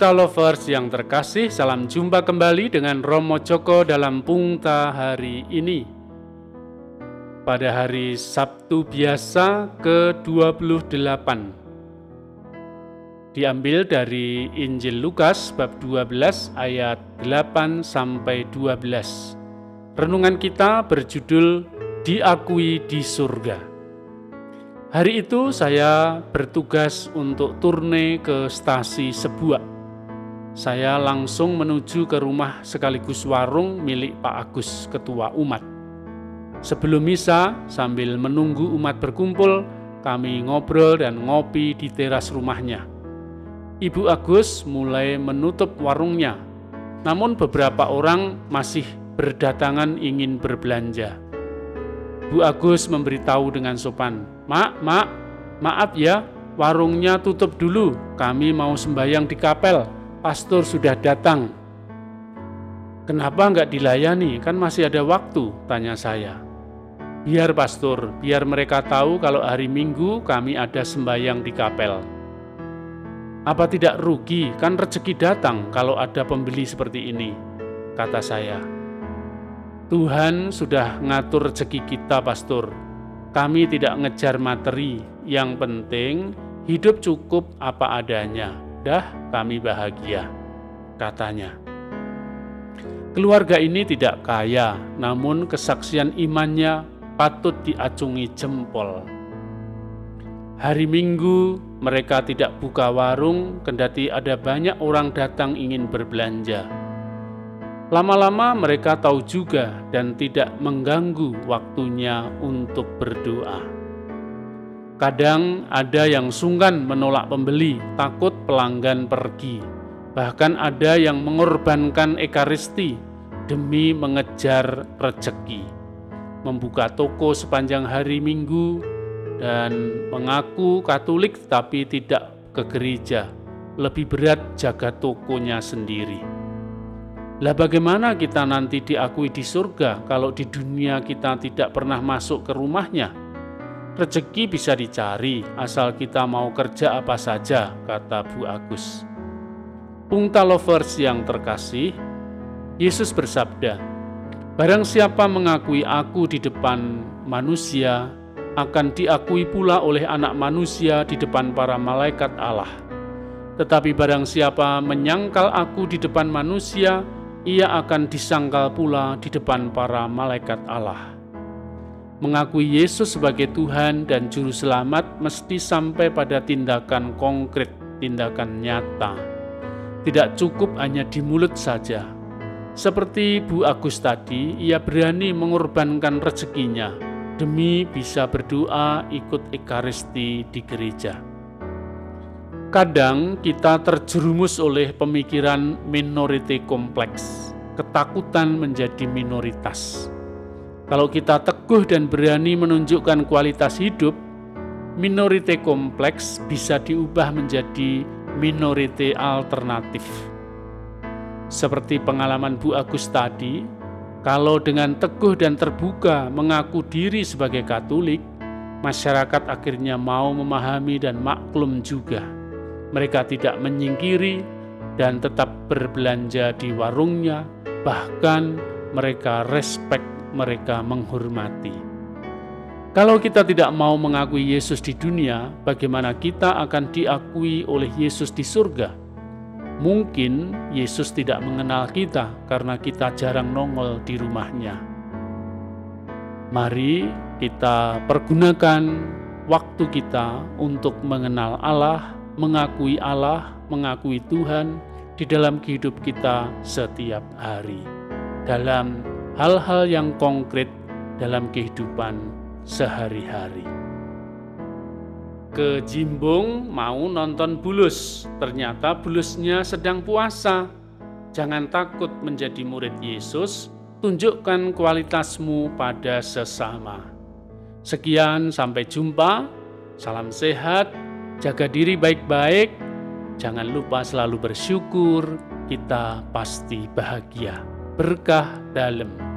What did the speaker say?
Pungta Lovers yang terkasih, salam jumpa kembali dengan Romo Joko dalam Pungta hari ini. Pada hari Sabtu biasa ke-28. Diambil dari Injil Lukas bab 12 ayat 8 sampai 12. Renungan kita berjudul Diakui di Surga. Hari itu saya bertugas untuk turne ke stasi Sebuah. Saya langsung menuju ke rumah sekaligus warung milik Pak Agus, ketua umat. Sebelum misa, sambil menunggu umat berkumpul, kami ngobrol dan ngopi di teras rumahnya. Ibu Agus mulai menutup warungnya, namun beberapa orang masih berdatangan ingin berbelanja. Bu Agus memberitahu dengan sopan, Mak, mak, maaf ya, warungnya tutup dulu, kami mau sembahyang di kapel, pastor sudah datang. Kenapa nggak dilayani, kan masih ada waktu, tanya saya. Biar pastor, biar mereka tahu kalau hari minggu kami ada sembahyang di kapel. Apa tidak rugi, kan rezeki datang kalau ada pembeli seperti ini, kata saya. Tuhan sudah ngatur rezeki kita, Pastor. Kami tidak ngejar materi, yang penting hidup cukup apa adanya. Dah, kami bahagia, katanya. Keluarga ini tidak kaya, namun kesaksian imannya patut diacungi jempol. Hari Minggu mereka tidak buka warung, kendati ada banyak orang datang ingin berbelanja Lama-lama mereka tahu juga dan tidak mengganggu waktunya untuk berdoa. Kadang ada yang sungkan menolak pembeli, takut pelanggan pergi. Bahkan ada yang mengorbankan ekaristi demi mengejar rezeki. Membuka toko sepanjang hari Minggu dan mengaku Katolik tapi tidak ke gereja. Lebih berat jaga tokonya sendiri. Lah bagaimana kita nanti diakui di surga kalau di dunia kita tidak pernah masuk ke rumahnya? Rezeki bisa dicari asal kita mau kerja apa saja, kata Bu Agus. Pungta lovers yang terkasih, Yesus bersabda, Barang siapa mengakui aku di depan manusia, akan diakui pula oleh anak manusia di depan para malaikat Allah. Tetapi barang siapa menyangkal aku di depan manusia, ia akan disangkal pula di depan para malaikat Allah. Mengakui Yesus sebagai Tuhan dan Juru Selamat mesti sampai pada tindakan konkret, tindakan nyata. Tidak cukup hanya di mulut saja. Seperti Bu Agus tadi, ia berani mengorbankan rezekinya demi bisa berdoa ikut ekaristi di gereja. Kadang kita terjerumus oleh pemikiran minority kompleks, ketakutan menjadi minoritas. Kalau kita teguh dan berani menunjukkan kualitas hidup, minority kompleks bisa diubah menjadi minority alternatif. Seperti pengalaman Bu Agus tadi, kalau dengan teguh dan terbuka mengaku diri sebagai Katolik, masyarakat akhirnya mau memahami dan maklum juga mereka tidak menyingkiri dan tetap berbelanja di warungnya, bahkan mereka respek, mereka menghormati. Kalau kita tidak mau mengakui Yesus di dunia, bagaimana kita akan diakui oleh Yesus di surga? Mungkin Yesus tidak mengenal kita karena kita jarang nongol di rumahnya. Mari kita pergunakan waktu kita untuk mengenal Allah mengakui Allah, mengakui Tuhan di dalam kehidup kita setiap hari, dalam hal-hal yang konkret dalam kehidupan sehari-hari. Ke Jimbung mau nonton bulus, ternyata bulusnya sedang puasa. Jangan takut menjadi murid Yesus, tunjukkan kualitasmu pada sesama. Sekian, sampai jumpa. Salam sehat, Jaga diri baik-baik, jangan lupa selalu bersyukur, kita pasti bahagia. Berkah dalam